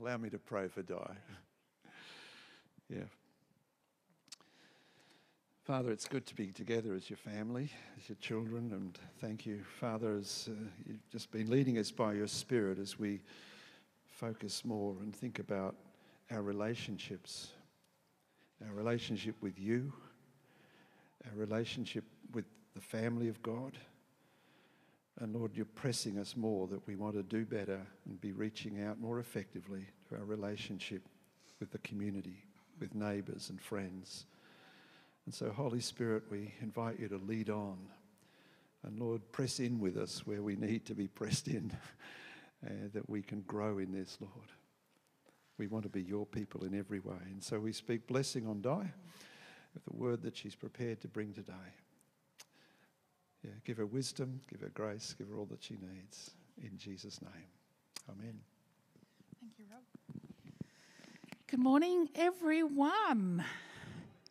allow me to pray for Di. yeah. Father, it's good to be together as your family, as your children, and thank you, Father, as uh, you've just been leading us by your Spirit as we focus more and think about our relationships, our relationship with you, our relationship with the family of God. And Lord, you're pressing us more that we want to do better and be reaching out more effectively to our relationship with the community, with neighbours and friends. And so, Holy Spirit, we invite you to lead on. And Lord, press in with us where we need to be pressed in, uh, that we can grow in this, Lord. We want to be your people in every way. And so we speak blessing on Di with the word that she's prepared to bring today. Yeah, give her wisdom, give her grace, give her all that she needs. In Jesus' name. Amen. Thank you, Rob. Good morning, everyone.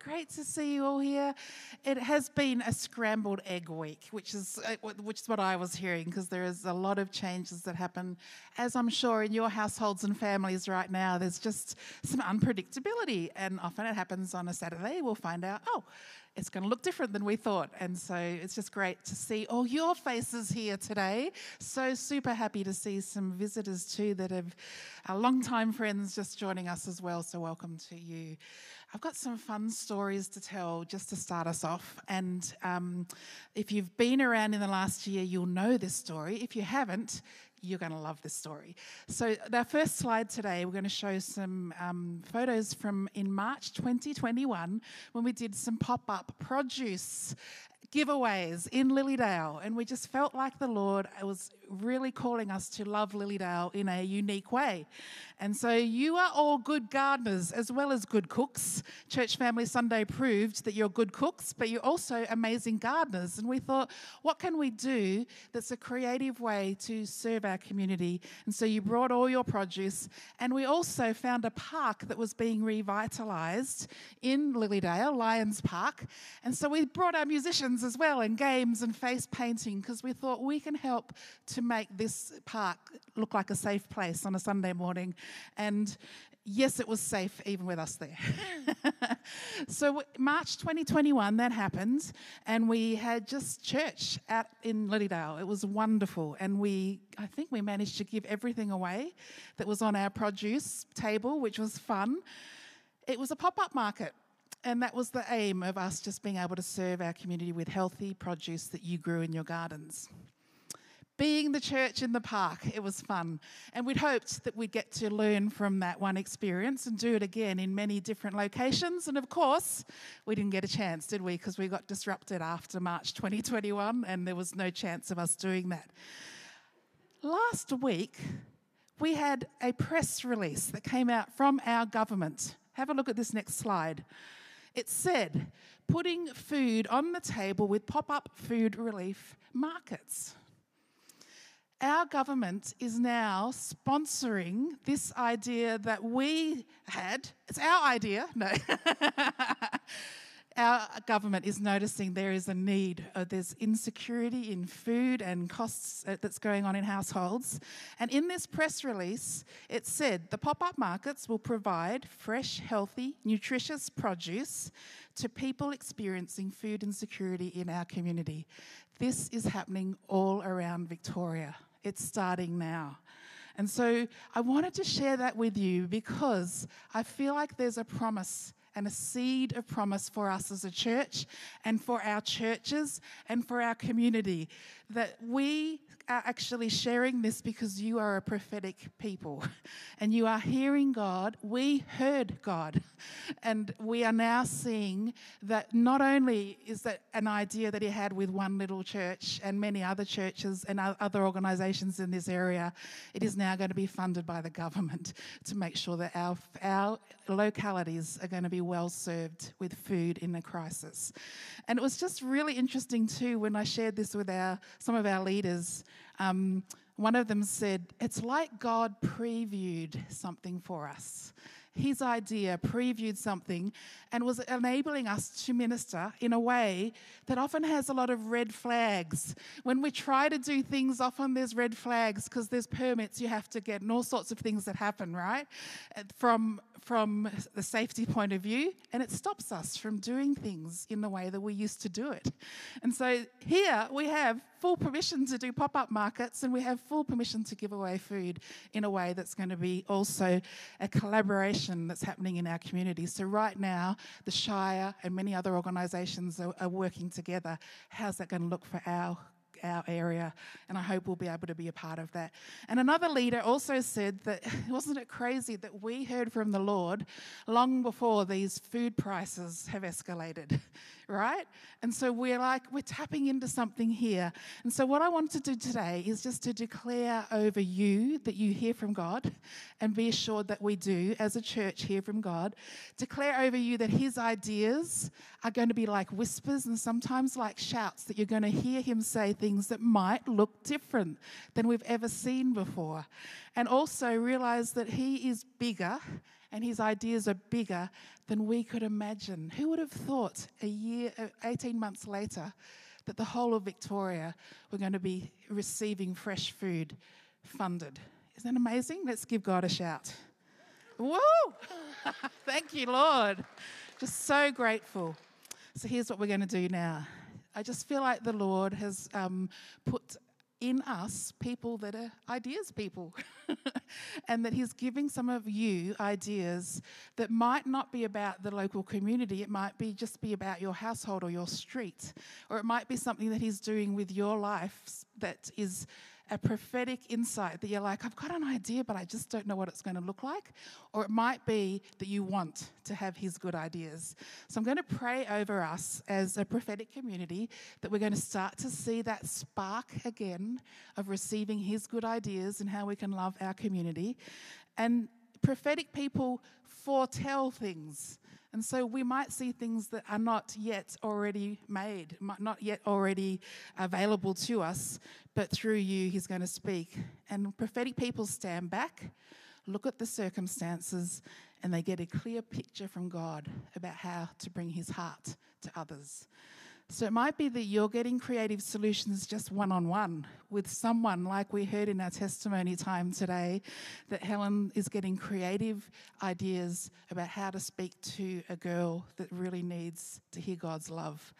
Great to see you all here. It has been a scrambled egg week, which is uh, which is what I was hearing because there is a lot of changes that happen, as I'm sure in your households and families right now. There's just some unpredictability, and often it happens on a Saturday. We'll find out, oh, it's going to look different than we thought. And so it's just great to see all your faces here today. So super happy to see some visitors too that have our long-time friends just joining us as well. So welcome to you. I've got some fun stories to tell just to start us off. And um, if you've been around in the last year, you'll know this story. If you haven't, you're going to love this story. So, our first slide today, we're going to show some um, photos from in March 2021 when we did some pop up produce giveaways in Lilydale, and we just felt like the Lord was really calling us to love Lilydale in a unique way. And so you are all good gardeners as well as good cooks. Church Family Sunday proved that you're good cooks, but you're also amazing gardeners. And we thought, what can we do that's a creative way to serve our community? And so you brought all your produce. And we also found a park that was being revitalised in Lilydale, Lions Park. And so we brought our musicians as well and games and face painting because we thought we can help to make this park look like a safe place on a Sunday morning. And yes, it was safe even with us there. so, March 2021, that happened, and we had just church out in Lilydale. It was wonderful, and we, I think, we managed to give everything away that was on our produce table, which was fun. It was a pop up market. And that was the aim of us just being able to serve our community with healthy produce that you grew in your gardens being the church in the park. It was fun. And we'd hoped that we'd get to learn from that one experience and do it again in many different locations. And of course, we didn't get a chance, did we? Because we got disrupted after March 2021 and there was no chance of us doing that. Last week, we had a press release that came out from our government. Have a look at this next slide. It said, putting food on the table with pop up food relief markets. Our government is now sponsoring this idea that we had. It's our idea, no. our government is noticing there is a need, uh, there's insecurity in food and costs uh, that's going on in households. And in this press release, it said the pop up markets will provide fresh, healthy, nutritious produce to people experiencing food insecurity in our community. This is happening all around Victoria. It's starting now. And so I wanted to share that with you because I feel like there's a promise and a seed of promise for us as a church and for our churches and for our community that we are actually sharing this because you are a prophetic people and you are hearing God. We heard God. And we are now seeing that not only is that an idea that He had with one little church and many other churches and other organizations in this area, it is now going to be funded by the government to make sure that our, our localities are going to be well served with food in a crisis. And it was just really interesting too when I shared this with our some of our leaders. Um, one of them said, It's like God previewed something for us. his idea previewed something and was enabling us to minister in a way that often has a lot of red flags. When we try to do things, often there's red flags because there's permits you have to get and all sorts of things that happen, right? From from the safety point of view, and it stops us from doing things in the way that we used to do it. And so here we have full permission to do pop up markets, and we have full permission to give away food in a way that's going to be also a collaboration that's happening in our community. So, right now, the Shire and many other organisations are, are working together. How's that going to look for our our area, and I hope we'll be able to be a part of that. And another leader also said that wasn't it crazy that we heard from the Lord long before these food prices have escalated, right? And so we're like, we're tapping into something here. And so, what I want to do today is just to declare over you that you hear from God and be assured that we do, as a church, hear from God. Declare over you that His ideas are going to be like whispers and sometimes like shouts, that you're going to hear Him say things that might look different than we've ever seen before. And also realize that He is bigger and his ideas are bigger than we could imagine. Who would have thought a year, uh, 18 months later, that the whole of Victoria were going to be receiving fresh food funded? Isn't that amazing? Let's give God a shout. Woo! Thank you, Lord. Just so grateful. So here's what we're going to do now. I just feel like the Lord has um, put in us people that are ideas people. and that He's giving some of you ideas that might not be about the local community. It might be just be about your household or your street. Or it might be something that He's doing with your life that is a prophetic insight that you're like, I've got an idea, but I just don't know what it's going to look like. Or it might be that you want to have His good ideas. So I'm going to pray over us as a prophetic community that we're going to start to see that spark again of receiving His good ideas and how we can love our community. And prophetic people foretell things. And so we might see things that are not yet already made, not yet already available to us, but through you, He's going to speak. And prophetic people stand back, look at the circumstances, and they get a clear picture from God about how to bring His heart to others. So it might be that you're getting creative solutions just one on one with someone, like we heard in our testimony time today, that Helen is getting creative ideas about how to speak to a girl that really needs to hear God's love.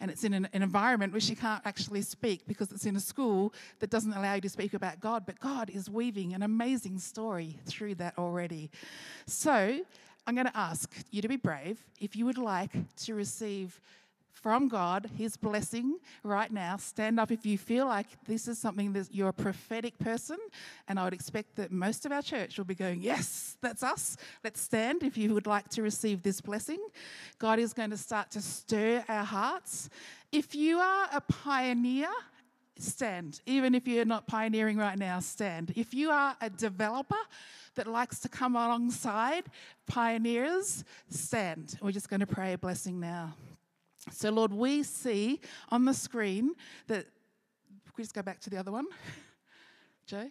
And it's in an, an environment where she can't actually speak because it's in a school that doesn't allow you to speak about God. But God is weaving an amazing story through that already. So I'm going to ask you to be brave if you would like to receive from God, His blessing right now. Stand up if you feel like this is something that you're a prophetic person. And I would expect that most of our church will be going, Yes, that's us. Let's stand if you would like to receive this blessing. God is going to start to stir our hearts. If you are a pioneer, stand. Even if you're not pioneering right now, stand. If you are a developer, that likes to come alongside pioneers, stand. We're just going to pray a blessing now. So, Lord, we see on the screen that, we just go back to the other one, Joe?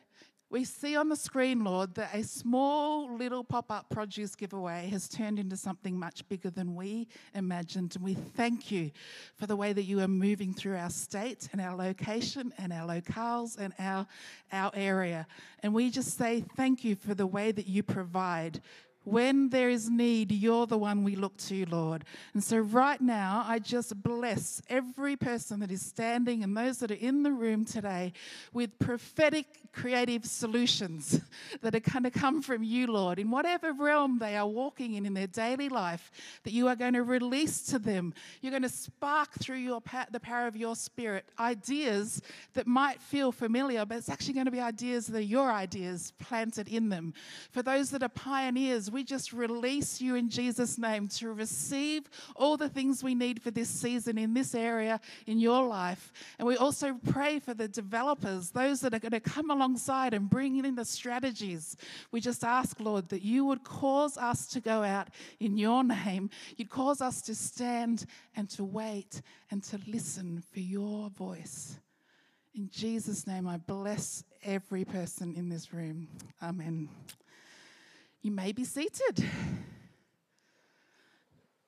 We see on the screen, Lord, that a small little pop up produce giveaway has turned into something much bigger than we imagined. And we thank you for the way that you are moving through our state and our location and our locales and our, our area. And we just say thank you for the way that you provide when there is need, you're the one we look to, Lord. And so, right now, I just bless every person that is standing and those that are in the room today with prophetic, creative solutions that are going to come from you, Lord, in whatever realm they are walking in in their daily life, that you are going to release to them. You're going to spark through your the power of your spirit ideas that might feel familiar, but it's actually going to be ideas that are your ideas planted in them. For those that are pioneers, we just release you in Jesus' name to receive all the things we need for this season in this area in your life. And we also pray for the developers, those that are going to come alongside and bring in the strategies. We just ask, Lord, that you would cause us to go out in your name. You'd cause us to stand and to wait and to listen for your voice. In Jesus' name, I bless every person in this room. Amen. You may be seated.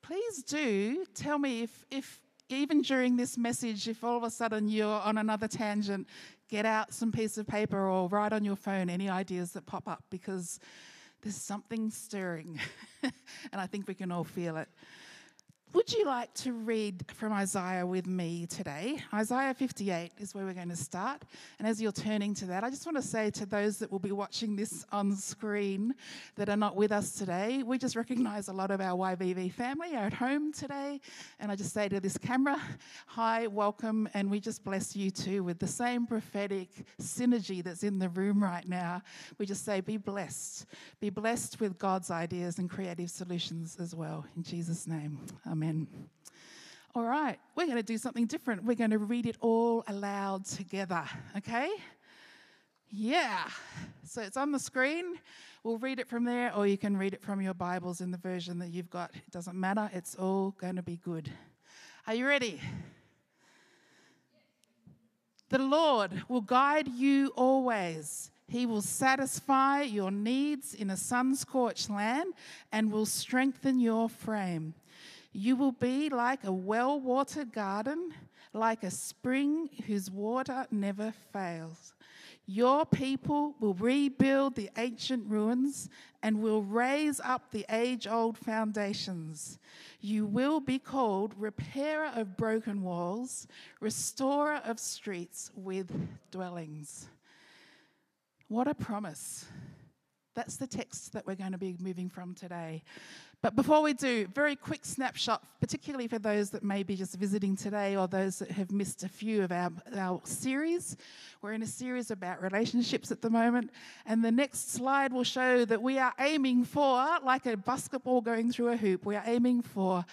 Please do tell me if, if even during this message, if all of a sudden you're on another tangent, get out some piece of paper or write on your phone any ideas that pop up because there's something stirring. and I think we can all feel it. Would you like to read from Isaiah with me today? Isaiah 58 is where we're going to start. And as you're turning to that, I just want to say to those that will be watching this on screen that are not with us today, we just recognize a lot of our YVV family are at home today. And I just say to this camera, hi, welcome. And we just bless you too with the same prophetic synergy that's in the room right now. We just say, be blessed. Be blessed with God's ideas and creative solutions as well. In Jesus' name. Amen. Amen. All right, we're going to do something different. We're going to read it all aloud together, okay? Yeah. So it's on the screen. We'll read it from there, or you can read it from your Bibles in the version that you've got. It doesn't matter, it's all going to be good. Are you ready? The Lord will guide you always. He will satisfy your needs in a sun scorched land and will strengthen your frame. You will be like a well watered garden, like a spring whose water never fails. Your people will rebuild the ancient ruins and will raise up the age old foundations. You will be called repairer of broken walls, restorer of streets with dwellings. What a promise! That's the text that we're going to be moving from today. But before we do, very quick snapshot, particularly for those that may be just visiting today or those that have missed a few of our, our series. We're in a series about relationships at the moment, and the next slide will show that we are aiming for, like a basketball going through a hoop, we are aiming for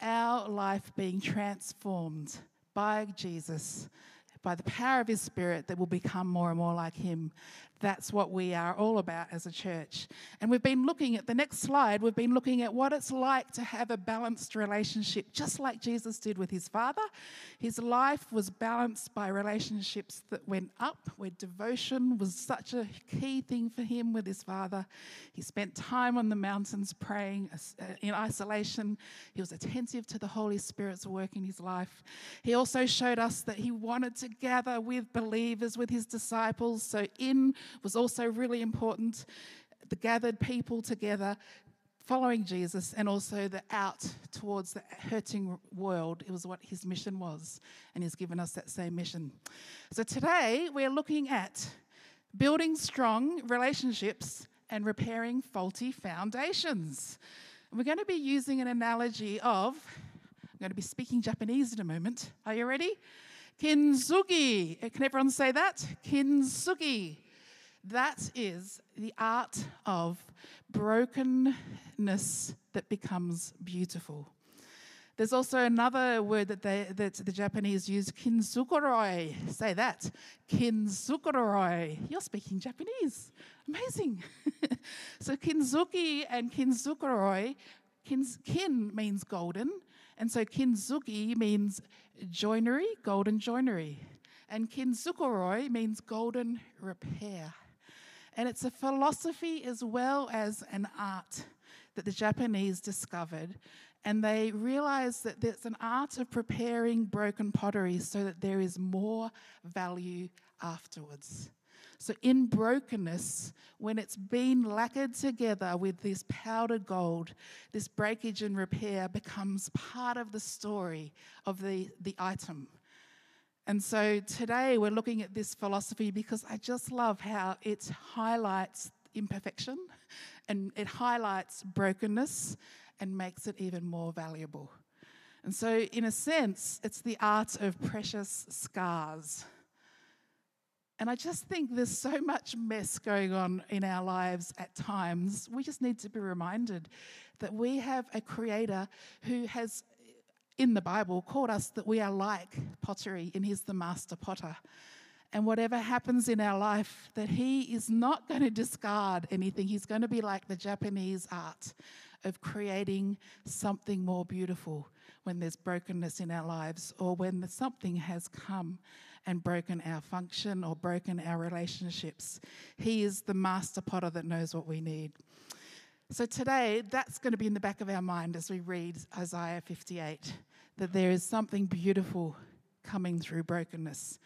our life being transformed by Jesus by the power of His Spirit that will become more and more like Him. That's what we are all about as a church. And we've been looking at the next slide, we've been looking at what it's like to have a balanced relationship, just like Jesus did with his Father. His life was balanced by relationships that went up, where devotion was such a key thing for him with his Father. He spent time on the mountains praying uh, in isolation. He was attentive to the Holy Spirit's work in his life. He also showed us that he wanted to gather with believers, with his disciples. So, in was also really important. The gathered people together following Jesus and also the out towards the hurting world. It was what his mission was, and he's given us that same mission. So today we're looking at building strong relationships and repairing faulty foundations. And we're going to be using an analogy of, I'm going to be speaking Japanese in a moment. Are you ready? Kintsugi. Can everyone say that? Kintsugi. That is the art of brokenness that becomes beautiful. There's also another word that, they, that the Japanese use, kintsukuroi. Say that. Kintsukuroi. You're speaking Japanese. Amazing. so kintsugi and kintsukuroi, kin, kin means golden, and so kintsugi means joinery, golden joinery. And kintsukuroi means golden repair. And it's a philosophy as well as an art that the Japanese discovered. And they realized that there's an art of preparing broken pottery so that there is more value afterwards. So, in brokenness, when it's been lacquered together with this powdered gold, this breakage and repair becomes part of the story of the, the item. And so today we're looking at this philosophy because I just love how it highlights imperfection and it highlights brokenness and makes it even more valuable. And so, in a sense, it's the art of precious scars. And I just think there's so much mess going on in our lives at times. We just need to be reminded that we have a creator who has in the Bible called us that we are like pottery and He's the master potter. And whatever happens in our life, that He is not going to discard anything. He's going to be like the Japanese art of creating something more beautiful when there's brokenness in our lives or when something has come and broken our function or broken our relationships. He is the master potter that knows what we need. So today, that's going to be in the back of our mind as we read Isaiah 58 that there is something beautiful coming through brokenness.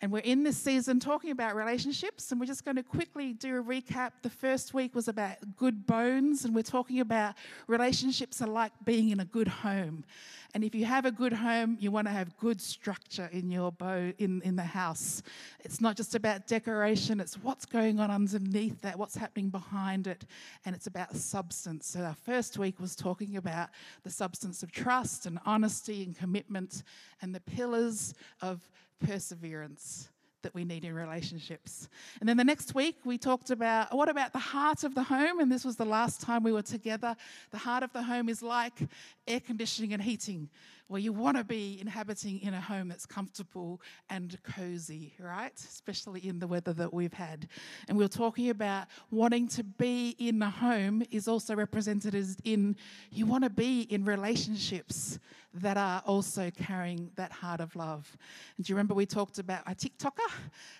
And we're in this season talking about relationships, and we're just going to quickly do a recap. The first week was about good bones, and we're talking about relationships are like being in a good home. And if you have a good home, you want to have good structure in your bow in, in the house. It's not just about decoration, it's what's going on underneath that, what's happening behind it, and it's about substance. So our first week was talking about the substance of trust and honesty and commitment and the pillars of perseverance that we need in relationships. And then the next week, we talked about what about the heart of the home? And this was the last time we were together. The heart of the home is like air conditioning and heating where you want to be inhabiting in a home that's comfortable and cozy, right? Especially in the weather that we've had. And we are talking about wanting to be in a home is also represented as in you want to be in relationships that are also carrying that heart of love. And do you remember we talked about a TikToker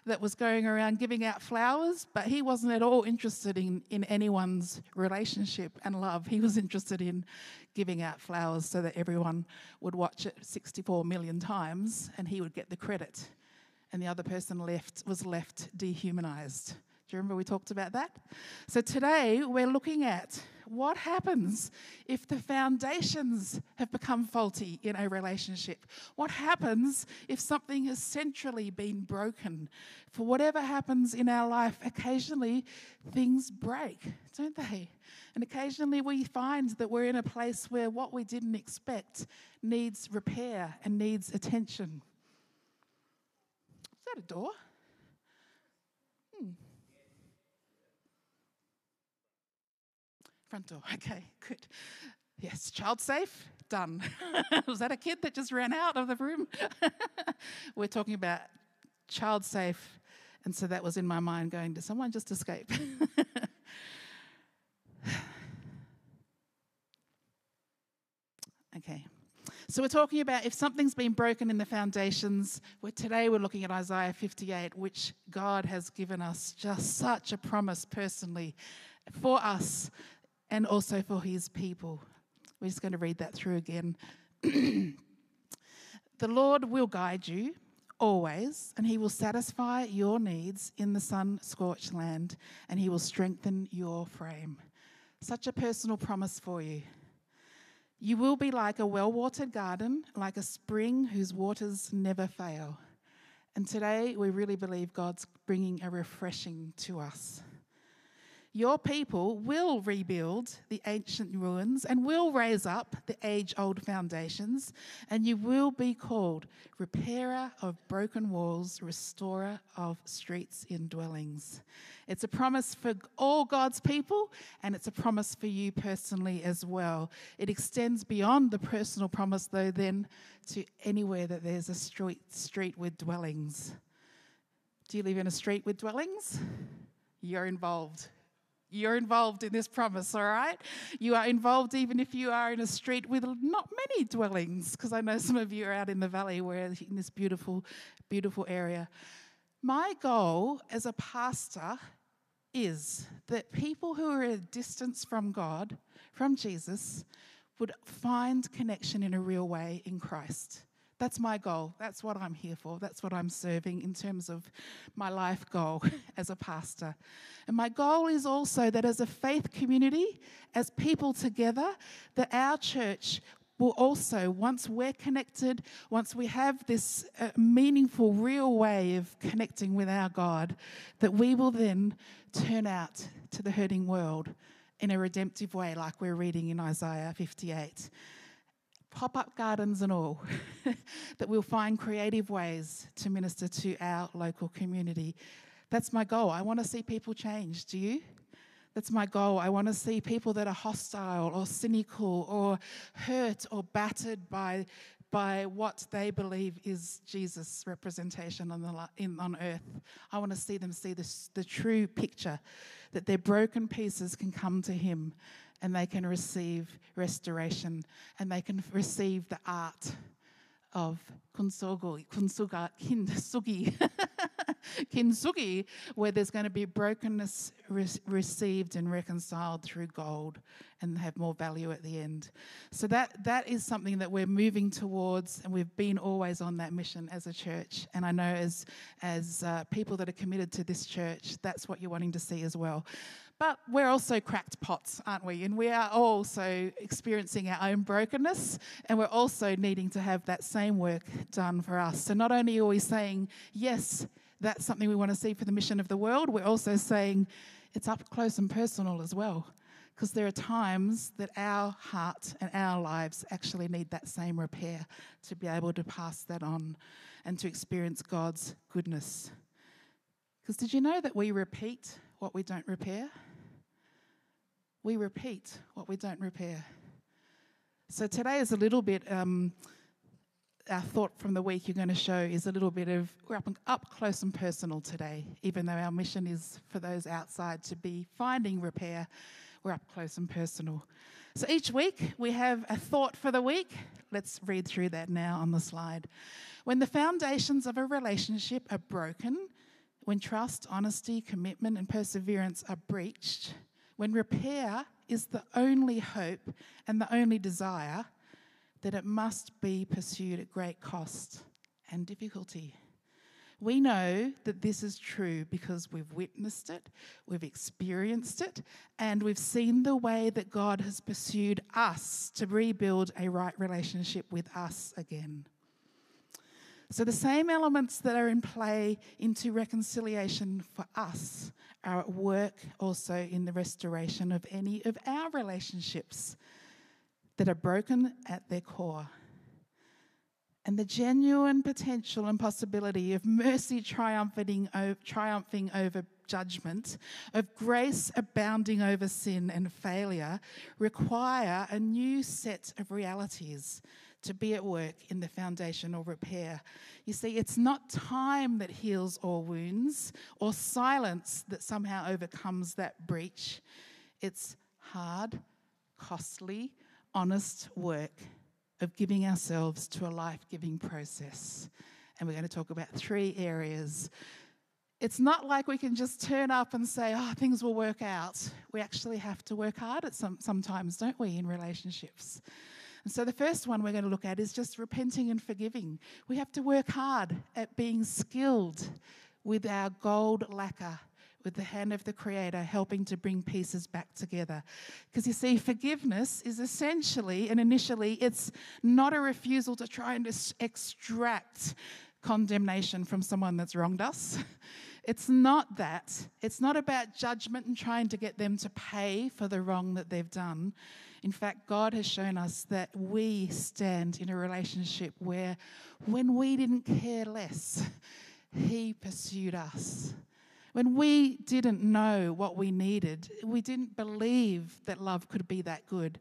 that was going around giving out flowers, but he wasn't at all interested in, in anyone's relationship and love. He was interested in giving out flowers so that everyone would watch it 64 million times and he would get the credit. And the other person left was left dehumanized. Do you remember we talked about that? So today we're looking at what happens if the foundations have become faulty in a relationship? What happens if something has centrally been broken? For whatever happens in our life, occasionally things break, don't they? And occasionally we find that we're in a place where what we didn't expect needs repair and needs attention. Is that a door? Front door. Okay, good. Yes, child safe. Done. Was that a kid that just ran out of the room? We're talking about child safe. And so that was in my mind going, did someone just escape? okay. So we're talking about if something's been broken in the foundations. Where today we're looking at Isaiah 58, which God has given us just such a promise personally for us and also for his people. We're just going to read that through again. the Lord will guide you always, and he will satisfy your needs in the sun scorched land, and he will strengthen your frame. Such a personal promise for you. You will be like a well watered garden, like a spring whose waters never fail. And today we really believe God's bringing a refreshing to us. Your people will rebuild the ancient ruins and will raise up the age old foundations, and you will be called repairer of broken walls, restorer of streets in dwellings. It's a promise for all God's people, and it's a promise for you personally as well. It extends beyond the personal promise, though, then to anywhere that there's a street, street with dwellings. Do you live in a street with dwellings? You're involved you're involved in this promise, all right? You are involved even if you are in a street with not many dwellings, because I know some of you are out in the valley where in this beautiful, beautiful area. My goal as a pastor is that people who are at a distance from God, from Jesus, would find connection in a real way in Christ. That's my goal. That's what I'm here for. That's what I'm serving in terms of my life goal as a pastor. And my goal is also that as a faith community, as people together, that our church will also, once we're connected, once we have this uh, meaningful, real way of connecting with our God, that we will then turn out to the hurting world in a redemptive way, like we're reading in Isaiah 58 pop up gardens and all, that we'll find creative ways to minister to our local community. That's my goal. I want to see people change. Do you? That's my goal. I want to see people that are hostile or cynical or hurt or battered by, by what they believe is Jesus' representation on, the, in, on earth. I want to see them see this, the true picture that their broken pieces can come to Him and they can receive restoration and they can receive the art of kunsogo, kunsuga, kinsugi, kintsugi, where there's going to be brokenness re- received and reconciled through gold and have more value at the end. So that that is something that we're moving towards, and we've been always on that mission as a church. And I know as as uh, people that are committed to this church, that's what you're wanting to see as well. But we're also cracked pots, aren't we? And we are also experiencing our own brokenness, and we're also needing to have that same work done for us. So not only are we saying, yes, that's something we want to see for the mission of the world, we're also saying it's up close and personal as well. Because there are times that our heart and our lives actually need that same repair to be able to pass that on and to experience God's goodness. Because did you know that we repeat what we don't repair? We repeat what we don't repair. So today is a little bit, um, our thought from the week you're going to show is a little bit of, we're up, up close and personal today, even though our mission is for those outside to be finding repair, we're up close and personal. So each week we have a thought for the week. Let's read through that now on the slide. When the foundations of a relationship are broken, when trust, honesty, commitment, and perseverance are breached, when repair is the only hope and the only desire, that it must be pursued at great cost and difficulty. We know that this is true because we've witnessed it, we've experienced it, and we've seen the way that God has pursued us to rebuild a right relationship with us again. So, the same elements that are in play into reconciliation for us are at work also in the restoration of any of our relationships that are broken at their core. And the genuine potential and possibility of mercy triumphing, triumphing over judgment, of grace abounding over sin and failure, require a new set of realities to be at work in the foundational repair. You see, it's not time that heals all wounds or silence that somehow overcomes that breach. It's hard, costly, honest work of giving ourselves to a life giving process. And we're going to talk about three areas. It's not like we can just turn up and say, oh, things will work out. We actually have to work hard at some, sometimes, don't we, in relationships? And so the first one we're going to look at is just repenting and forgiving. We have to work hard at being skilled with our gold lacquer, with the hand of the Creator helping to bring pieces back together. Because you see, forgiveness is essentially and initially, it's not a refusal to try and extract condemnation from someone that's wronged us. It's not that. It's not about judgment and trying to get them to pay for the wrong that they've done. In fact, God has shown us that we stand in a relationship where when we didn't care less, He pursued us. When we didn't know what we needed, we didn't believe that love could be that good,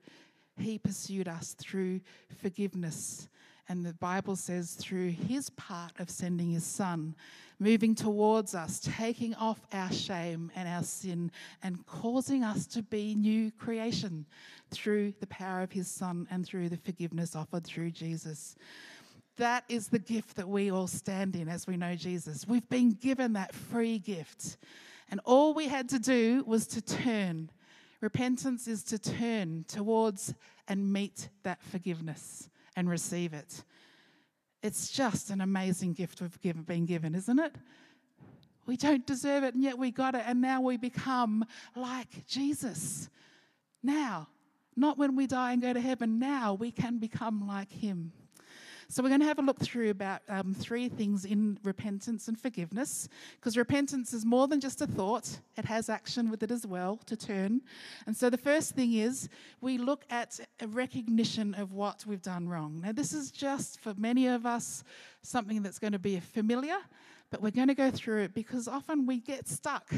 He pursued us through forgiveness. And the Bible says, through His part of sending His Son, moving towards us, taking off our shame and our sin, and causing us to be new creation through the power of his Son and through the forgiveness offered through Jesus. That is the gift that we all stand in as we know Jesus. We've been given that free gift. And all we had to do was to turn. Repentance is to turn towards and meet that forgiveness and receive it. It's just an amazing gift we've been given, isn't it? We don't deserve it, and yet we got it, and now we become like Jesus. Now, not when we die and go to heaven. Now we can become like him. So, we're going to have a look through about um, three things in repentance and forgiveness, because repentance is more than just a thought, it has action with it as well to turn. And so, the first thing is we look at a recognition of what we've done wrong. Now, this is just for many of us something that's going to be familiar, but we're going to go through it because often we get stuck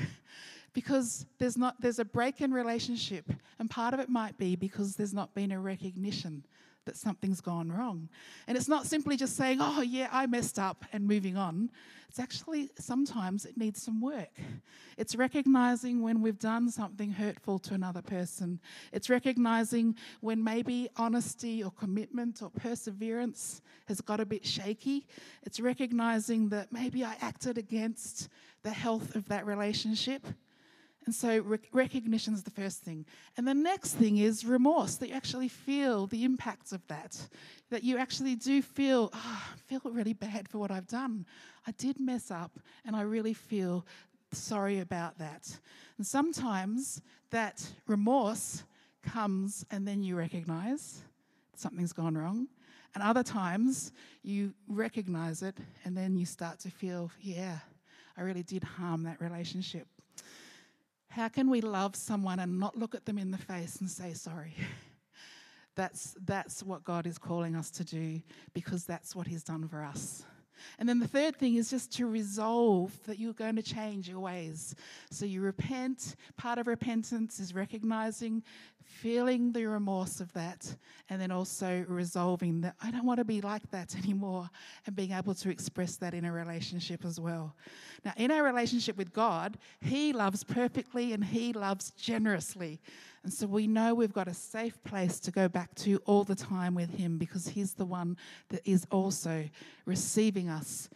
because there's not there's a break in relationship and part of it might be because there's not been a recognition that something's gone wrong. And it's not simply just saying, oh, yeah, I messed up and moving on. It's actually sometimes it needs some work. It's recognizing when we've done something hurtful to another person. It's recognizing when maybe honesty or commitment or perseverance has got a bit shaky. It's recognizing that maybe I acted against the health of that relationship. And so rec- recognition is the first thing. And the next thing is remorse, that you actually feel the impacts of that. That you actually do feel, oh, I feel really bad for what I've done. I did mess up, and I really feel sorry about that. And sometimes that remorse comes, and then you recognize something's gone wrong. And other times you recognize it, and then you start to feel, yeah, I really did harm that relationship. How can we love someone and not look at them in the face and say sorry? That's, that's what God is calling us to do because that's what He's done for us. And then the third thing is just to resolve that you're going to change your ways. So you repent. Part of repentance is recognizing, feeling the remorse of that, and then also resolving that I don't want to be like that anymore and being able to express that in a relationship as well. Now, in our relationship with God, He loves perfectly and He loves generously. And so we know we've got a safe place to go back to all the time with Him because He's the one that is also receiving us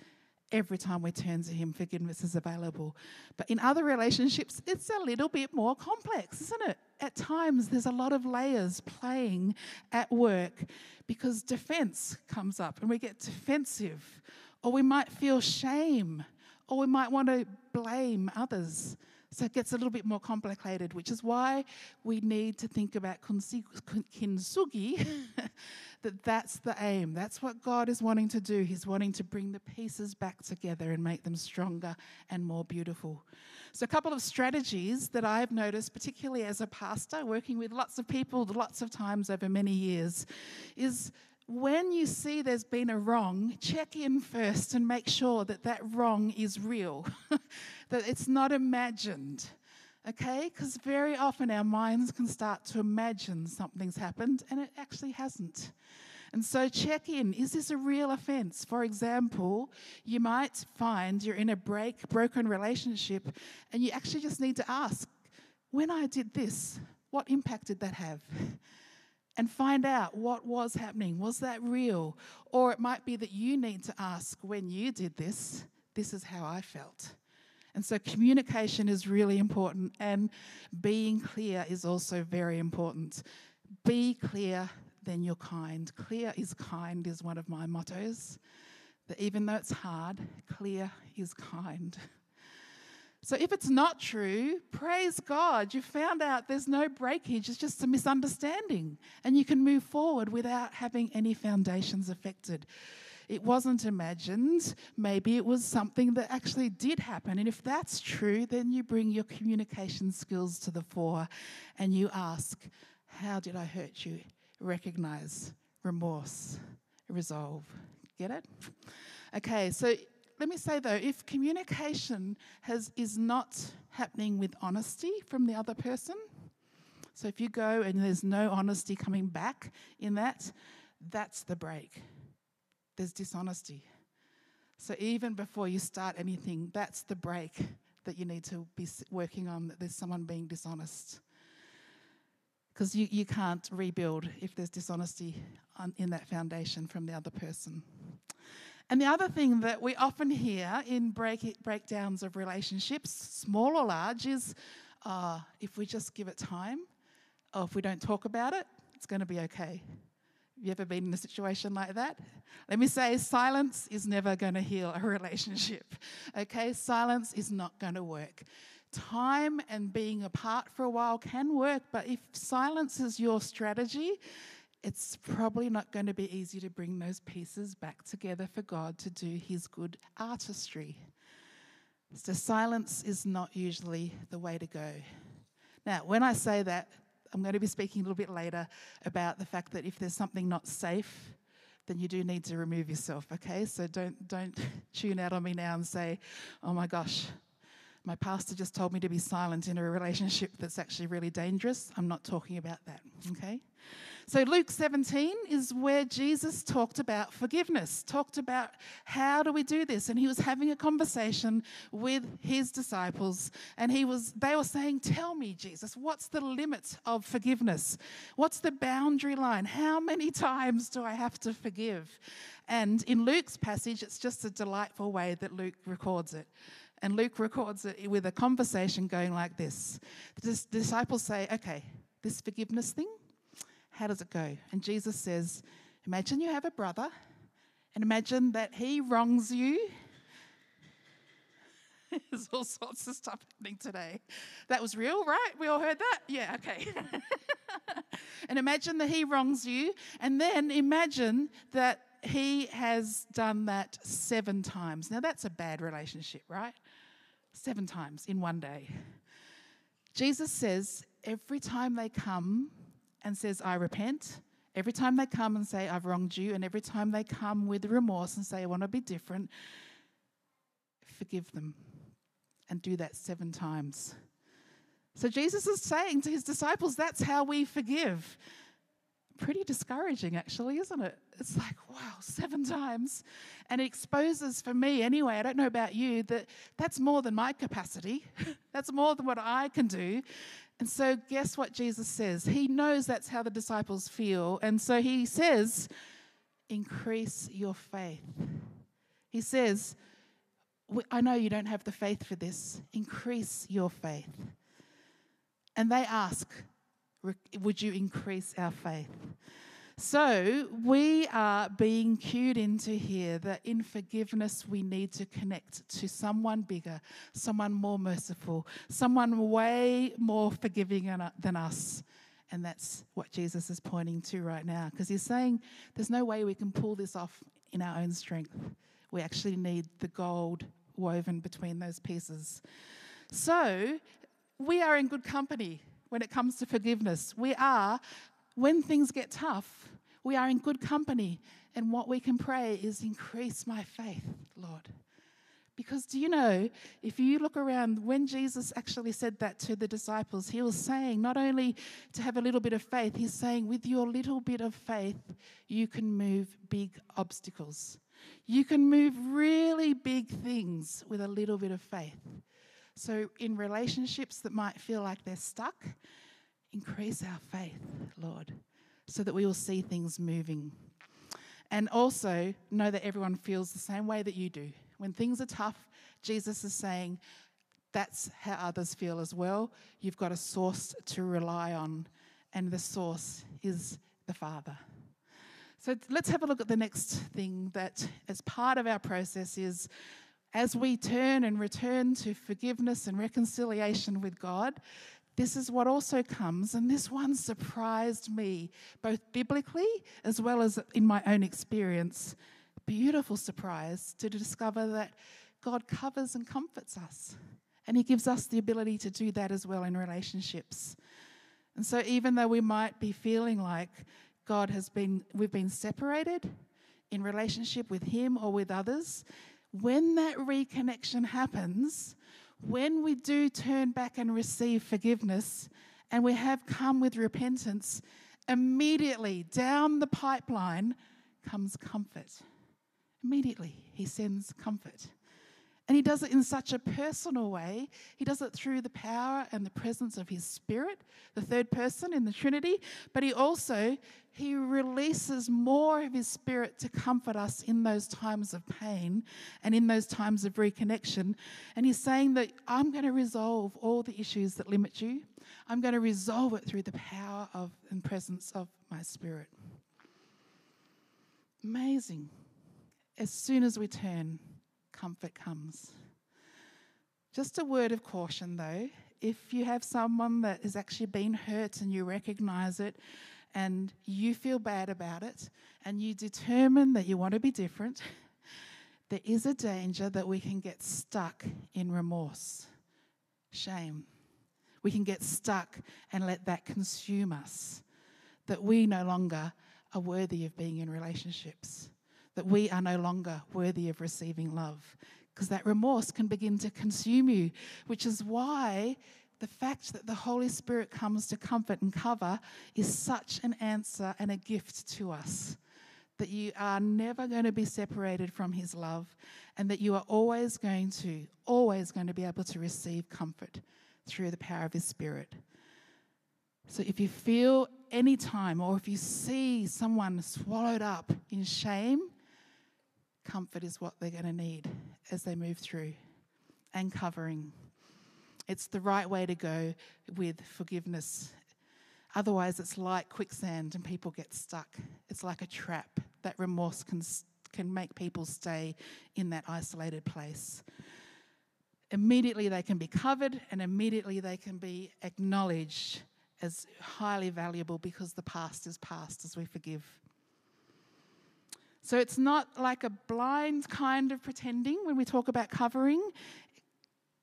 every time we turn to Him. Forgiveness is available. But in other relationships, it's a little bit more complex, isn't it? At times, there's a lot of layers playing at work because defense comes up and we get defensive, or we might feel shame, or we might want to blame others. So it gets a little bit more complicated, which is why we need to think about kintsugi, that that's the aim. That's what God is wanting to do. He's wanting to bring the pieces back together and make them stronger and more beautiful. So, a couple of strategies that I've noticed, particularly as a pastor, working with lots of people lots of times over many years, is when you see there's been a wrong, check in first and make sure that that wrong is real, that it's not imagined. Okay? Because very often our minds can start to imagine something's happened and it actually hasn't. And so check in is this a real offense? For example, you might find you're in a break, broken relationship and you actually just need to ask, when I did this, what impact did that have? And find out what was happening. Was that real? Or it might be that you need to ask when you did this, this is how I felt. And so communication is really important, and being clear is also very important. Be clear, then you're kind. Clear is kind, is one of my mottos. That even though it's hard, clear is kind. So if it's not true, praise God. You found out there's no breakage, it's just a misunderstanding. And you can move forward without having any foundations affected. It wasn't imagined. Maybe it was something that actually did happen. And if that's true, then you bring your communication skills to the fore and you ask, How did I hurt you? Recognize, remorse, resolve. Get it? Okay, so let me say though, if communication has, is not happening with honesty from the other person, so if you go and there's no honesty coming back in that, that's the break. There's dishonesty. So even before you start anything, that's the break that you need to be working on, that there's someone being dishonest. Because you, you can't rebuild if there's dishonesty on, in that foundation from the other person. And the other thing that we often hear in break, breakdowns of relationships, small or large, is uh, if we just give it time, or if we don't talk about it, it's going to be okay. Have you ever been in a situation like that? Let me say, silence is never going to heal a relationship. Okay, silence is not going to work. Time and being apart for a while can work, but if silence is your strategy, it's probably not going to be easy to bring those pieces back together for God to do His good artistry. So, silence is not usually the way to go. Now, when I say that, I'm going to be speaking a little bit later about the fact that if there's something not safe, then you do need to remove yourself, okay? So don't, don't tune out on me now and say, oh my gosh, My pastor just told me to be silent in a relationship that's actually really dangerous. I'm not talking about that, okay? So, Luke 17 is where Jesus talked about forgiveness, talked about how do we do this. And he was having a conversation with his disciples, and he was, they were saying, Tell me, Jesus, what's the limit of forgiveness? What's the boundary line? How many times do I have to forgive? And in Luke's passage, it's just a delightful way that Luke records it. And Luke records it with a conversation going like this The disciples say, Okay, this forgiveness thing, how does it go? And Jesus says, Imagine you have a brother, and imagine that he wrongs you. There's all sorts of stuff happening today. That was real, right? We all heard that? Yeah, okay. and imagine that he wrongs you, and then imagine that he has done that seven times. Now, that's a bad relationship, right? Seven times in one day. Jesus says every time they come and says, I repent, every time they come and say, I've wronged you, and every time they come with remorse and say, I want to be different, forgive them and do that seven times. So Jesus is saying to his disciples, that's how we forgive. Pretty discouraging, actually, isn't it? It's like, wow, seven times. And it exposes for me, anyway, I don't know about you, that that's more than my capacity. that's more than what I can do. And so, guess what Jesus says? He knows that's how the disciples feel. And so, he says, increase your faith. He says, I know you don't have the faith for this. Increase your faith. And they ask, Would you increase our faith? So we are being cued into here that in forgiveness we need to connect to someone bigger, someone more merciful, someone way more forgiving than us. And that's what Jesus is pointing to right now because he's saying there's no way we can pull this off in our own strength. We actually need the gold woven between those pieces. So we are in good company when it comes to forgiveness. We are when things get tough, we are in good company. And what we can pray is increase my faith, Lord. Because do you know, if you look around, when Jesus actually said that to the disciples, he was saying not only to have a little bit of faith, he's saying with your little bit of faith, you can move big obstacles. You can move really big things with a little bit of faith. So, in relationships that might feel like they're stuck, increase our faith, Lord, so that we will see things moving. And also know that everyone feels the same way that you do. When things are tough, Jesus is saying that's how others feel as well. You've got a source to rely on, and the source is the Father. So let's have a look at the next thing that, as part of our process, is as we turn and return to forgiveness and reconciliation with God, this is what also comes, and this one surprised me, both biblically as well as in my own experience. Beautiful surprise to discover that God covers and comforts us, and He gives us the ability to do that as well in relationships. And so, even though we might be feeling like God has been, we've been separated in relationship with Him or with others, when that reconnection happens, when we do turn back and receive forgiveness and we have come with repentance, immediately down the pipeline comes comfort. Immediately, he sends comfort. And he does it in such a personal way. He does it through the power and the presence of his spirit, the third person in the Trinity, but he also he releases more of his spirit to comfort us in those times of pain and in those times of reconnection. And he's saying that I'm going to resolve all the issues that limit you. I'm going to resolve it through the power of and presence of my spirit. Amazing. As soon as we turn, comfort comes. Just a word of caution though, if you have someone that has actually been hurt and you recognize it, and you feel bad about it and you determine that you want to be different, there is a danger that we can get stuck in remorse, shame. We can get stuck and let that consume us, that we no longer are worthy of being in relationships, that we are no longer worthy of receiving love. because that remorse can begin to consume you, which is why the fact that the Holy Spirit comes to comfort and cover is such an answer and a gift to us. That you are never going to be separated from His love, and that you are always going to, always going to be able to receive comfort through the power of His Spirit. So if you feel any time or if you see someone swallowed up in shame, comfort is what they're going to need as they move through and covering. It's the right way to go with forgiveness. Otherwise, it's like quicksand and people get stuck. It's like a trap. That remorse can, can make people stay in that isolated place. Immediately, they can be covered and immediately they can be acknowledged as highly valuable because the past is past as we forgive. So it's not like a blind kind of pretending when we talk about covering.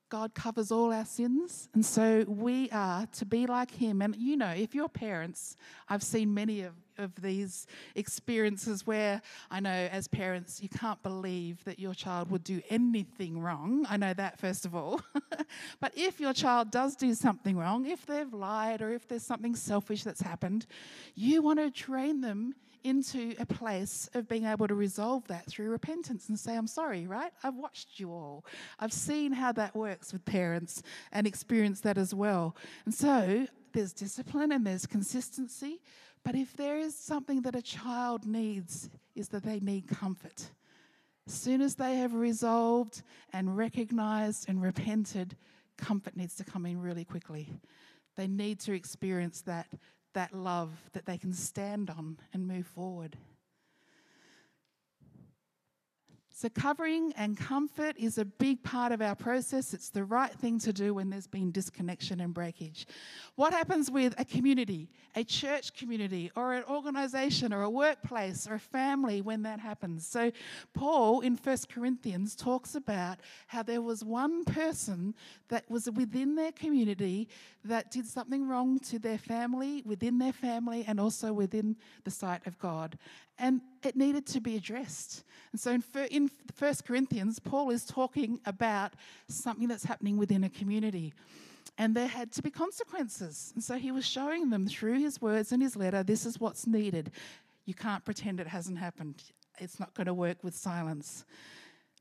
God covers all our sins. And so we are to be like Him. And you know, if you're parents, I've seen many of, of these experiences where I know as parents, you can't believe that your child would do anything wrong. I know that, first of all. but if your child does do something wrong, if they've lied or if there's something selfish that's happened, you want to train them into a place of being able to resolve that through repentance and say, I'm sorry, right? I've watched you all. I've seen how that works with parents and experienced that as well. And so there's discipline and there's consistency. But if there is something that a child needs, is that they need comfort. As soon as they have resolved and recognized and repented, comfort needs to come in really quickly. They need to experience that that love that they can stand on and move forward. So, covering and comfort is a big part of our process. It's the right thing to do when there's been disconnection and breakage. What happens with a community, a church community, or an organization, or a workplace, or a family when that happens? So, Paul in 1 Corinthians talks about how there was one person that was within their community that did something wrong to their family, within their family, and also within the sight of God and it needed to be addressed. And so in, in 1 Corinthians, Paul is talking about something that's happening within a community. And there had to be consequences. And so he was showing them through his words and his letter this is what's needed. You can't pretend it hasn't happened, it's not going to work with silence.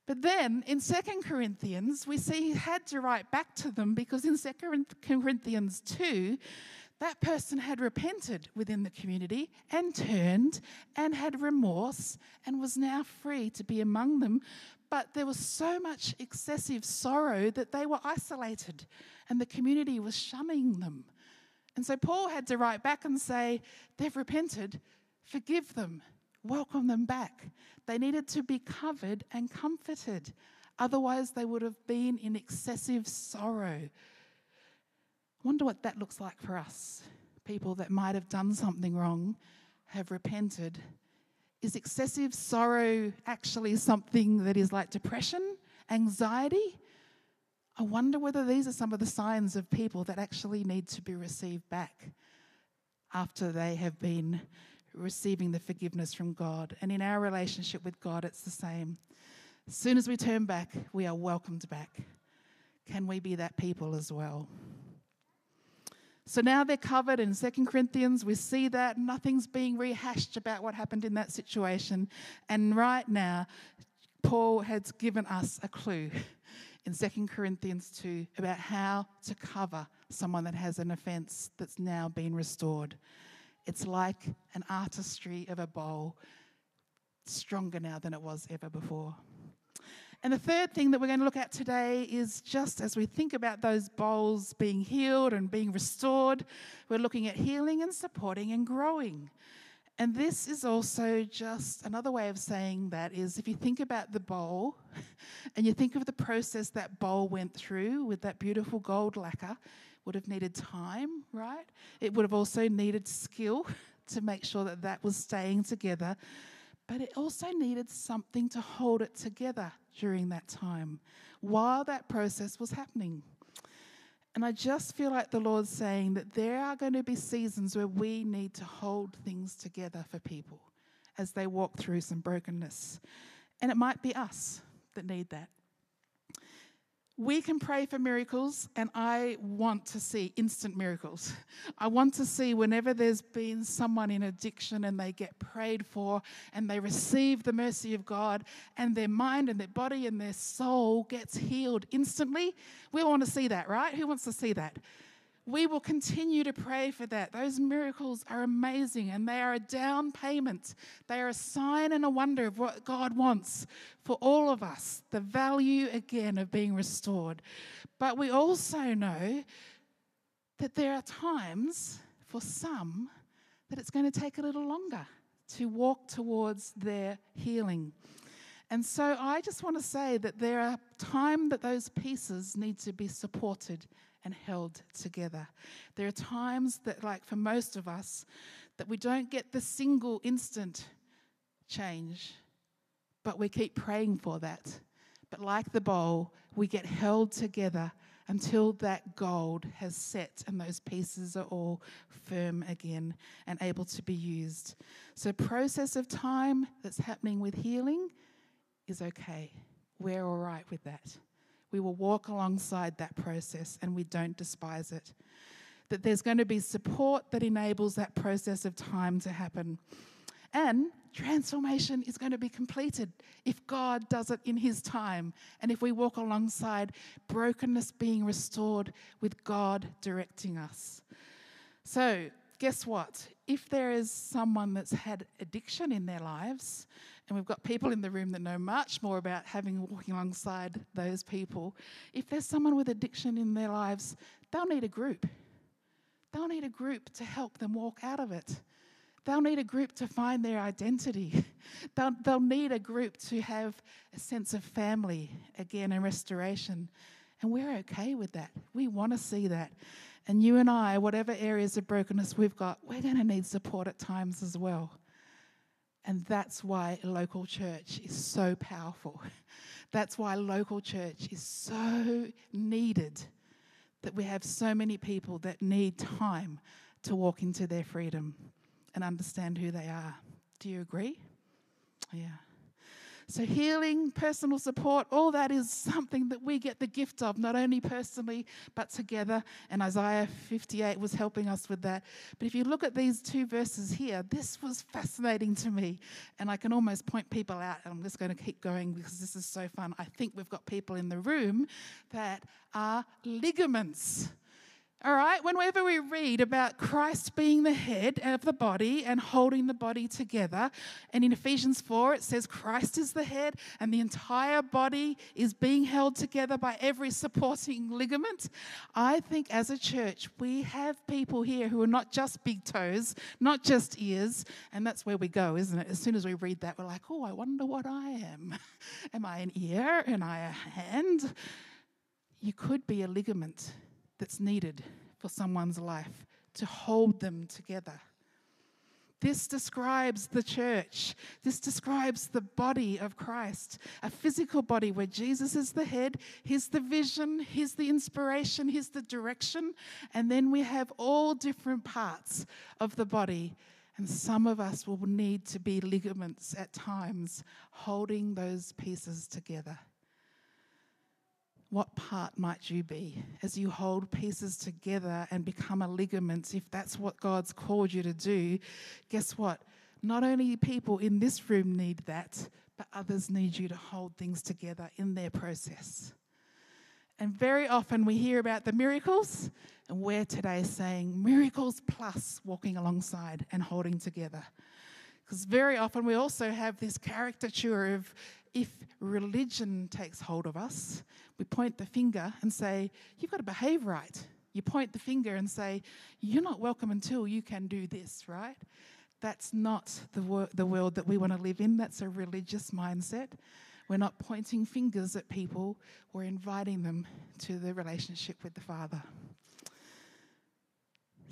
But then in 2 Corinthians, we see he had to write back to them because in 2 Corinthians 2, that person had repented within the community and turned and had remorse and was now free to be among them. But there was so much excessive sorrow that they were isolated and the community was shunning them. And so Paul had to write back and say, They've repented, forgive them, welcome them back. They needed to be covered and comforted. Otherwise, they would have been in excessive sorrow wonder what that looks like for us. People that might have done something wrong have repented. Is excessive sorrow actually something that is like depression, anxiety? I wonder whether these are some of the signs of people that actually need to be received back after they have been receiving the forgiveness from God. And in our relationship with God, it's the same. As soon as we turn back, we are welcomed back. Can we be that people as well? So now they're covered in 2 Corinthians. We see that nothing's being rehashed about what happened in that situation. And right now, Paul has given us a clue in 2 Corinthians 2 about how to cover someone that has an offense that's now been restored. It's like an artistry of a bowl, stronger now than it was ever before. And the third thing that we're going to look at today is just as we think about those bowls being healed and being restored, we're looking at healing and supporting and growing. And this is also just another way of saying that is if you think about the bowl and you think of the process that bowl went through with that beautiful gold lacquer, would have needed time, right? It would have also needed skill to make sure that that was staying together but it also needed something to hold it together during that time while that process was happening. And I just feel like the Lord's saying that there are going to be seasons where we need to hold things together for people as they walk through some brokenness. And it might be us that need that. We can pray for miracles, and I want to see instant miracles. I want to see whenever there's been someone in addiction and they get prayed for and they receive the mercy of God, and their mind and their body and their soul gets healed instantly. We want to see that, right? Who wants to see that? We will continue to pray for that. Those miracles are amazing and they are a down payment. They are a sign and a wonder of what God wants for all of us the value again of being restored. But we also know that there are times for some that it's going to take a little longer to walk towards their healing. And so I just want to say that there are time that those pieces need to be supported and held together. There are times that, like for most of us, that we don't get the single instant change, but we keep praying for that. But like the bowl, we get held together until that gold has set and those pieces are all firm again and able to be used. So, process of time that's happening with healing is okay. We're all right with that. We will walk alongside that process and we don't despise it. That there's going to be support that enables that process of time to happen. And transformation is going to be completed if God does it in His time and if we walk alongside brokenness being restored with God directing us. So, guess what? If there is someone that's had addiction in their lives, and we've got people in the room that know much more about having walking alongside those people. If there's someone with addiction in their lives, they'll need a group. They'll need a group to help them walk out of it. They'll need a group to find their identity. They'll, they'll need a group to have a sense of family again and restoration. And we're okay with that. We want to see that. And you and I, whatever areas of brokenness we've got, we're going to need support at times as well. And that's why local church is so powerful. That's why local church is so needed. That we have so many people that need time to walk into their freedom and understand who they are. Do you agree? Yeah. So, healing, personal support, all that is something that we get the gift of, not only personally, but together. And Isaiah 58 was helping us with that. But if you look at these two verses here, this was fascinating to me. And I can almost point people out. And I'm just going to keep going because this is so fun. I think we've got people in the room that are ligaments. All right, whenever read about Christ being the head of the body and holding the body together, and in Ephesians 4 it says Christ is the head and the entire body is being held together by every supporting ligament, I think as a church we have people here who are not just big toes, not just ears, and that's where we go, isn't it? As soon as we read that, we're like, oh, I wonder what I am. am I an ear? Am I a hand? You could be a ligament that's needed for someone's life to hold them together. This describes the church. This describes the body of Christ, a physical body where Jesus is the head, He's the vision, He's the inspiration, He's the direction. And then we have all different parts of the body. And some of us will need to be ligaments at times, holding those pieces together. What part might you be as you hold pieces together and become a ligament? If that's what God's called you to do, guess what? Not only people in this room need that, but others need you to hold things together in their process. And very often we hear about the miracles, and we're today saying miracles plus walking alongside and holding together. Because very often we also have this caricature of if religion takes hold of us, we point the finger and say, You've got to behave right. You point the finger and say, You're not welcome until you can do this, right? That's not the, wor- the world that we want to live in. That's a religious mindset. We're not pointing fingers at people, we're inviting them to the relationship with the Father.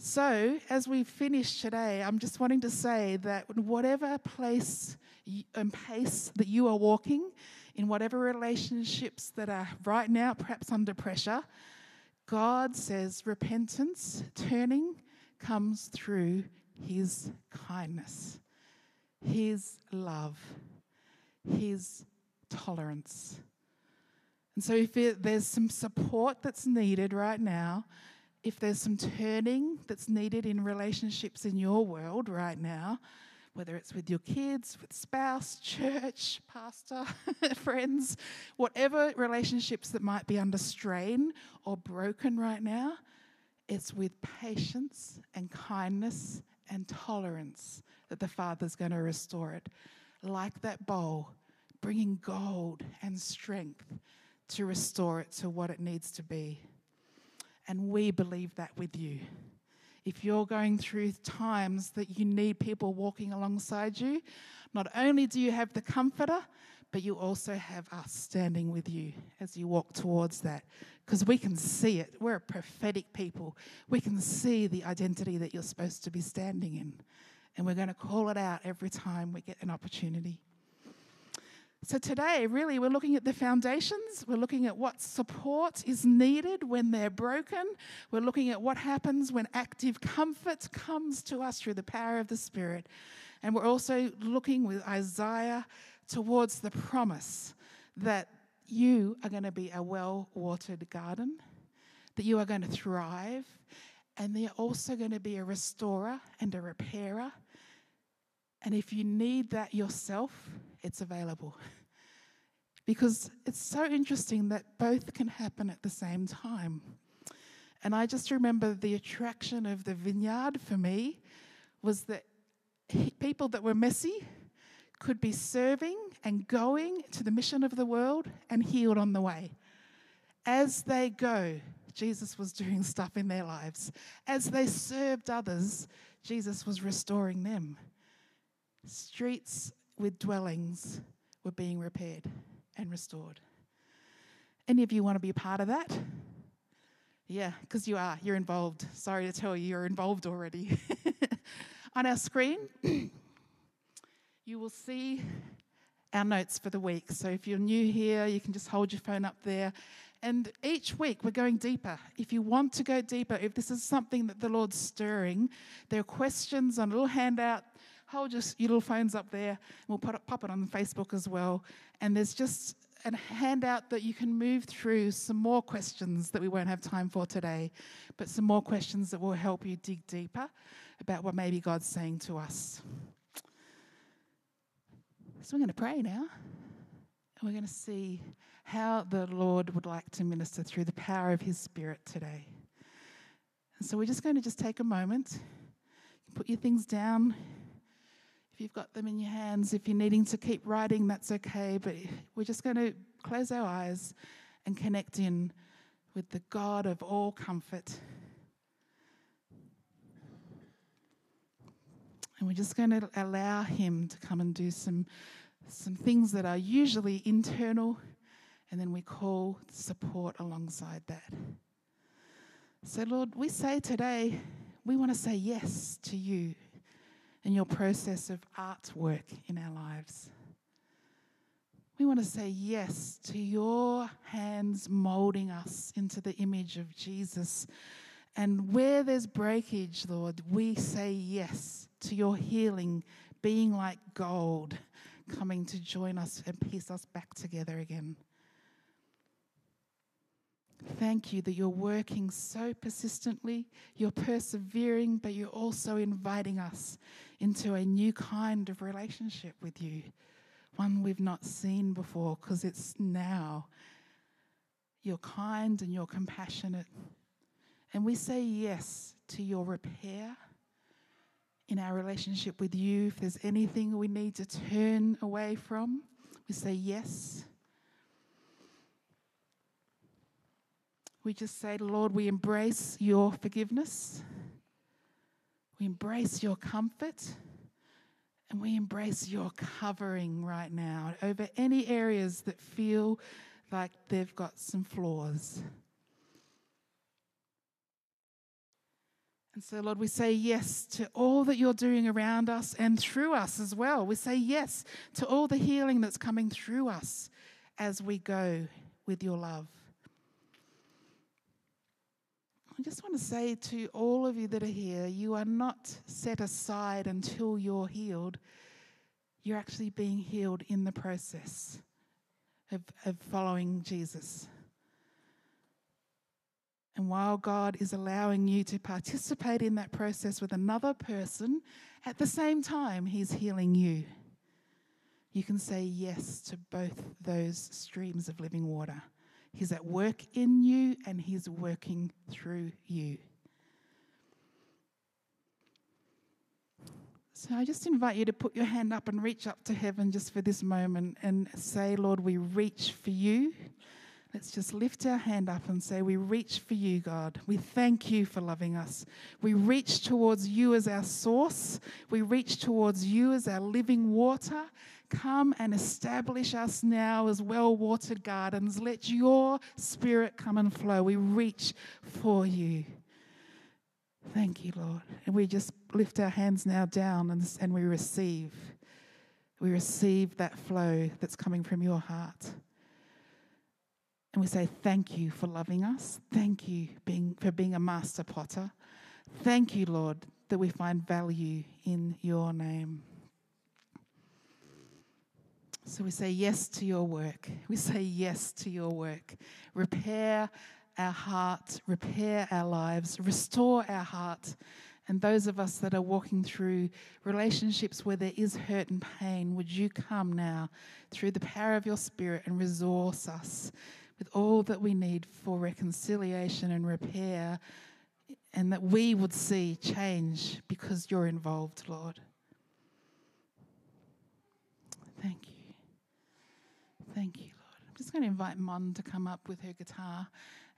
So, as we finish today, I'm just wanting to say that whatever place and um, pace that you are walking, in whatever relationships that are right now perhaps under pressure, God says repentance, turning, comes through His kindness, His love, His tolerance. And so, if it, there's some support that's needed right now, if there's some turning that's needed in relationships in your world right now, whether it's with your kids, with spouse, church, pastor, friends, whatever relationships that might be under strain or broken right now, it's with patience and kindness and tolerance that the Father's going to restore it. Like that bowl, bringing gold and strength to restore it to what it needs to be. And we believe that with you. If you're going through times that you need people walking alongside you, not only do you have the comforter, but you also have us standing with you as you walk towards that. Because we can see it. We're a prophetic people. We can see the identity that you're supposed to be standing in. And we're going to call it out every time we get an opportunity. So, today, really, we're looking at the foundations. We're looking at what support is needed when they're broken. We're looking at what happens when active comfort comes to us through the power of the Spirit. And we're also looking with Isaiah towards the promise that you are going to be a well watered garden, that you are going to thrive, and they're also going to be a restorer and a repairer. And if you need that yourself, it's available. Because it's so interesting that both can happen at the same time. And I just remember the attraction of the vineyard for me was that people that were messy could be serving and going to the mission of the world and healed on the way. As they go, Jesus was doing stuff in their lives. As they served others, Jesus was restoring them. Streets with dwellings were being repaired and restored. Any of you want to be a part of that? Yeah, because you are. You're involved. Sorry to tell you, you're involved already. On our screen, you will see our notes for the week. So if you're new here, you can just hold your phone up there. And each week we're going deeper. If you want to go deeper, if this is something that the Lord's stirring, there are questions on a little handout. Hold your, your little phones up there. We'll put it, pop it on Facebook as well. And there's just a handout that you can move through some more questions that we won't have time for today, but some more questions that will help you dig deeper about what maybe God's saying to us. So we're going to pray now. And we're going to see how the Lord would like to minister through the power of His Spirit today. And so we're just going to just take a moment, put your things down. You've got them in your hands, if you're needing to keep writing, that's okay. But we're just going to close our eyes and connect in with the God of all comfort. And we're just going to allow Him to come and do some, some things that are usually internal, and then we call support alongside that. So, Lord, we say today, we want to say yes to you and your process of artwork in our lives. We want to say yes to your hands molding us into the image of Jesus. And where there's breakage, Lord, we say yes to your healing being like gold coming to join us and piece us back together again. Thank you that you're working so persistently, you're persevering, but you're also inviting us into a new kind of relationship with you, one we've not seen before because it's now. You're kind and you're compassionate. And we say yes to your repair in our relationship with you. If there's anything we need to turn away from, we say yes. We just say, Lord, we embrace your forgiveness. We embrace your comfort. And we embrace your covering right now over any areas that feel like they've got some flaws. And so, Lord, we say yes to all that you're doing around us and through us as well. We say yes to all the healing that's coming through us as we go with your love. I just want to say to all of you that are here, you are not set aside until you're healed. You're actually being healed in the process of, of following Jesus. And while God is allowing you to participate in that process with another person, at the same time, He's healing you. You can say yes to both those streams of living water. He's at work in you and He's working through you. So I just invite you to put your hand up and reach up to heaven just for this moment and say, Lord, we reach for you. Let's just lift our hand up and say, We reach for you, God. We thank you for loving us. We reach towards you as our source. We reach towards you as our living water. Come and establish us now as well watered gardens. Let your spirit come and flow. We reach for you. Thank you, Lord. And we just lift our hands now down and, and we receive. We receive that flow that's coming from your heart. And we say, Thank you for loving us. Thank you being, for being a master potter. Thank you, Lord, that we find value in your name. So we say yes to your work. We say yes to your work. Repair our heart, repair our lives, restore our heart. And those of us that are walking through relationships where there is hurt and pain, would you come now through the power of your Spirit and resource us with all that we need for reconciliation and repair, and that we would see change because you're involved, Lord. Thank you. Thank you, Lord. I'm just going to invite Mon to come up with her guitar.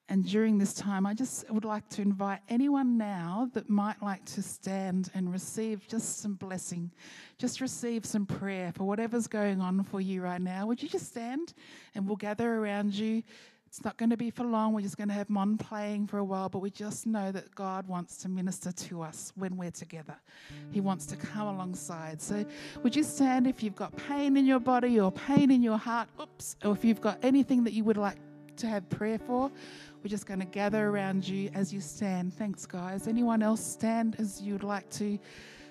And during this time, I just would like to invite anyone now that might like to stand and receive just some blessing, just receive some prayer for whatever's going on for you right now. Would you just stand and we'll gather around you? It's not going to be for long. We're just going to have Mon playing for a while, but we just know that God wants to minister to us when we're together. He wants to come alongside. So, would you stand if you've got pain in your body or pain in your heart? Oops. Or if you've got anything that you would like to have prayer for? We're just going to gather around you as you stand. Thanks, guys. Anyone else stand as you'd like to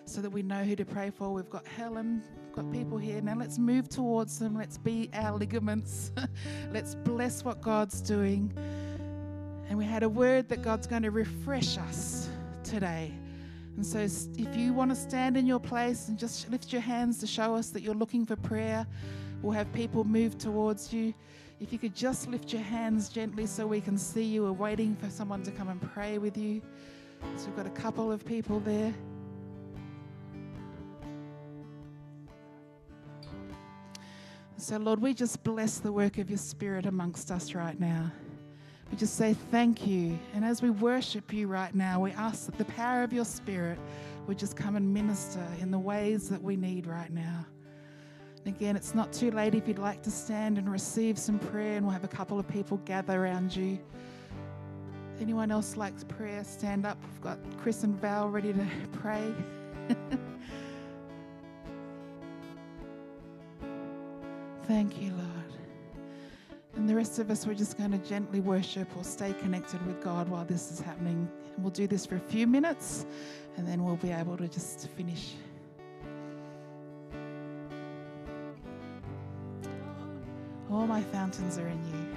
so that we know who to pray for? We've got Helen, we've got people here. Now let's move towards them. Let's be our ligaments. let's bless what God's doing. And we had a word that God's going to refresh us today. And so, if you want to stand in your place and just lift your hands to show us that you're looking for prayer, we'll have people move towards you. If you could just lift your hands gently so we can see you. We're waiting for someone to come and pray with you. So we've got a couple of people there. So, Lord, we just bless the work of your Spirit amongst us right now. We just say thank you. And as we worship you right now, we ask that the power of your Spirit would just come and minister in the ways that we need right now. Again, it's not too late if you'd like to stand and receive some prayer, and we'll have a couple of people gather around you. Anyone else likes prayer? Stand up. We've got Chris and Val ready to pray. Thank you, Lord. And the rest of us, we're just going to gently worship or stay connected with God while this is happening. And we'll do this for a few minutes, and then we'll be able to just finish. All my fountains are in you.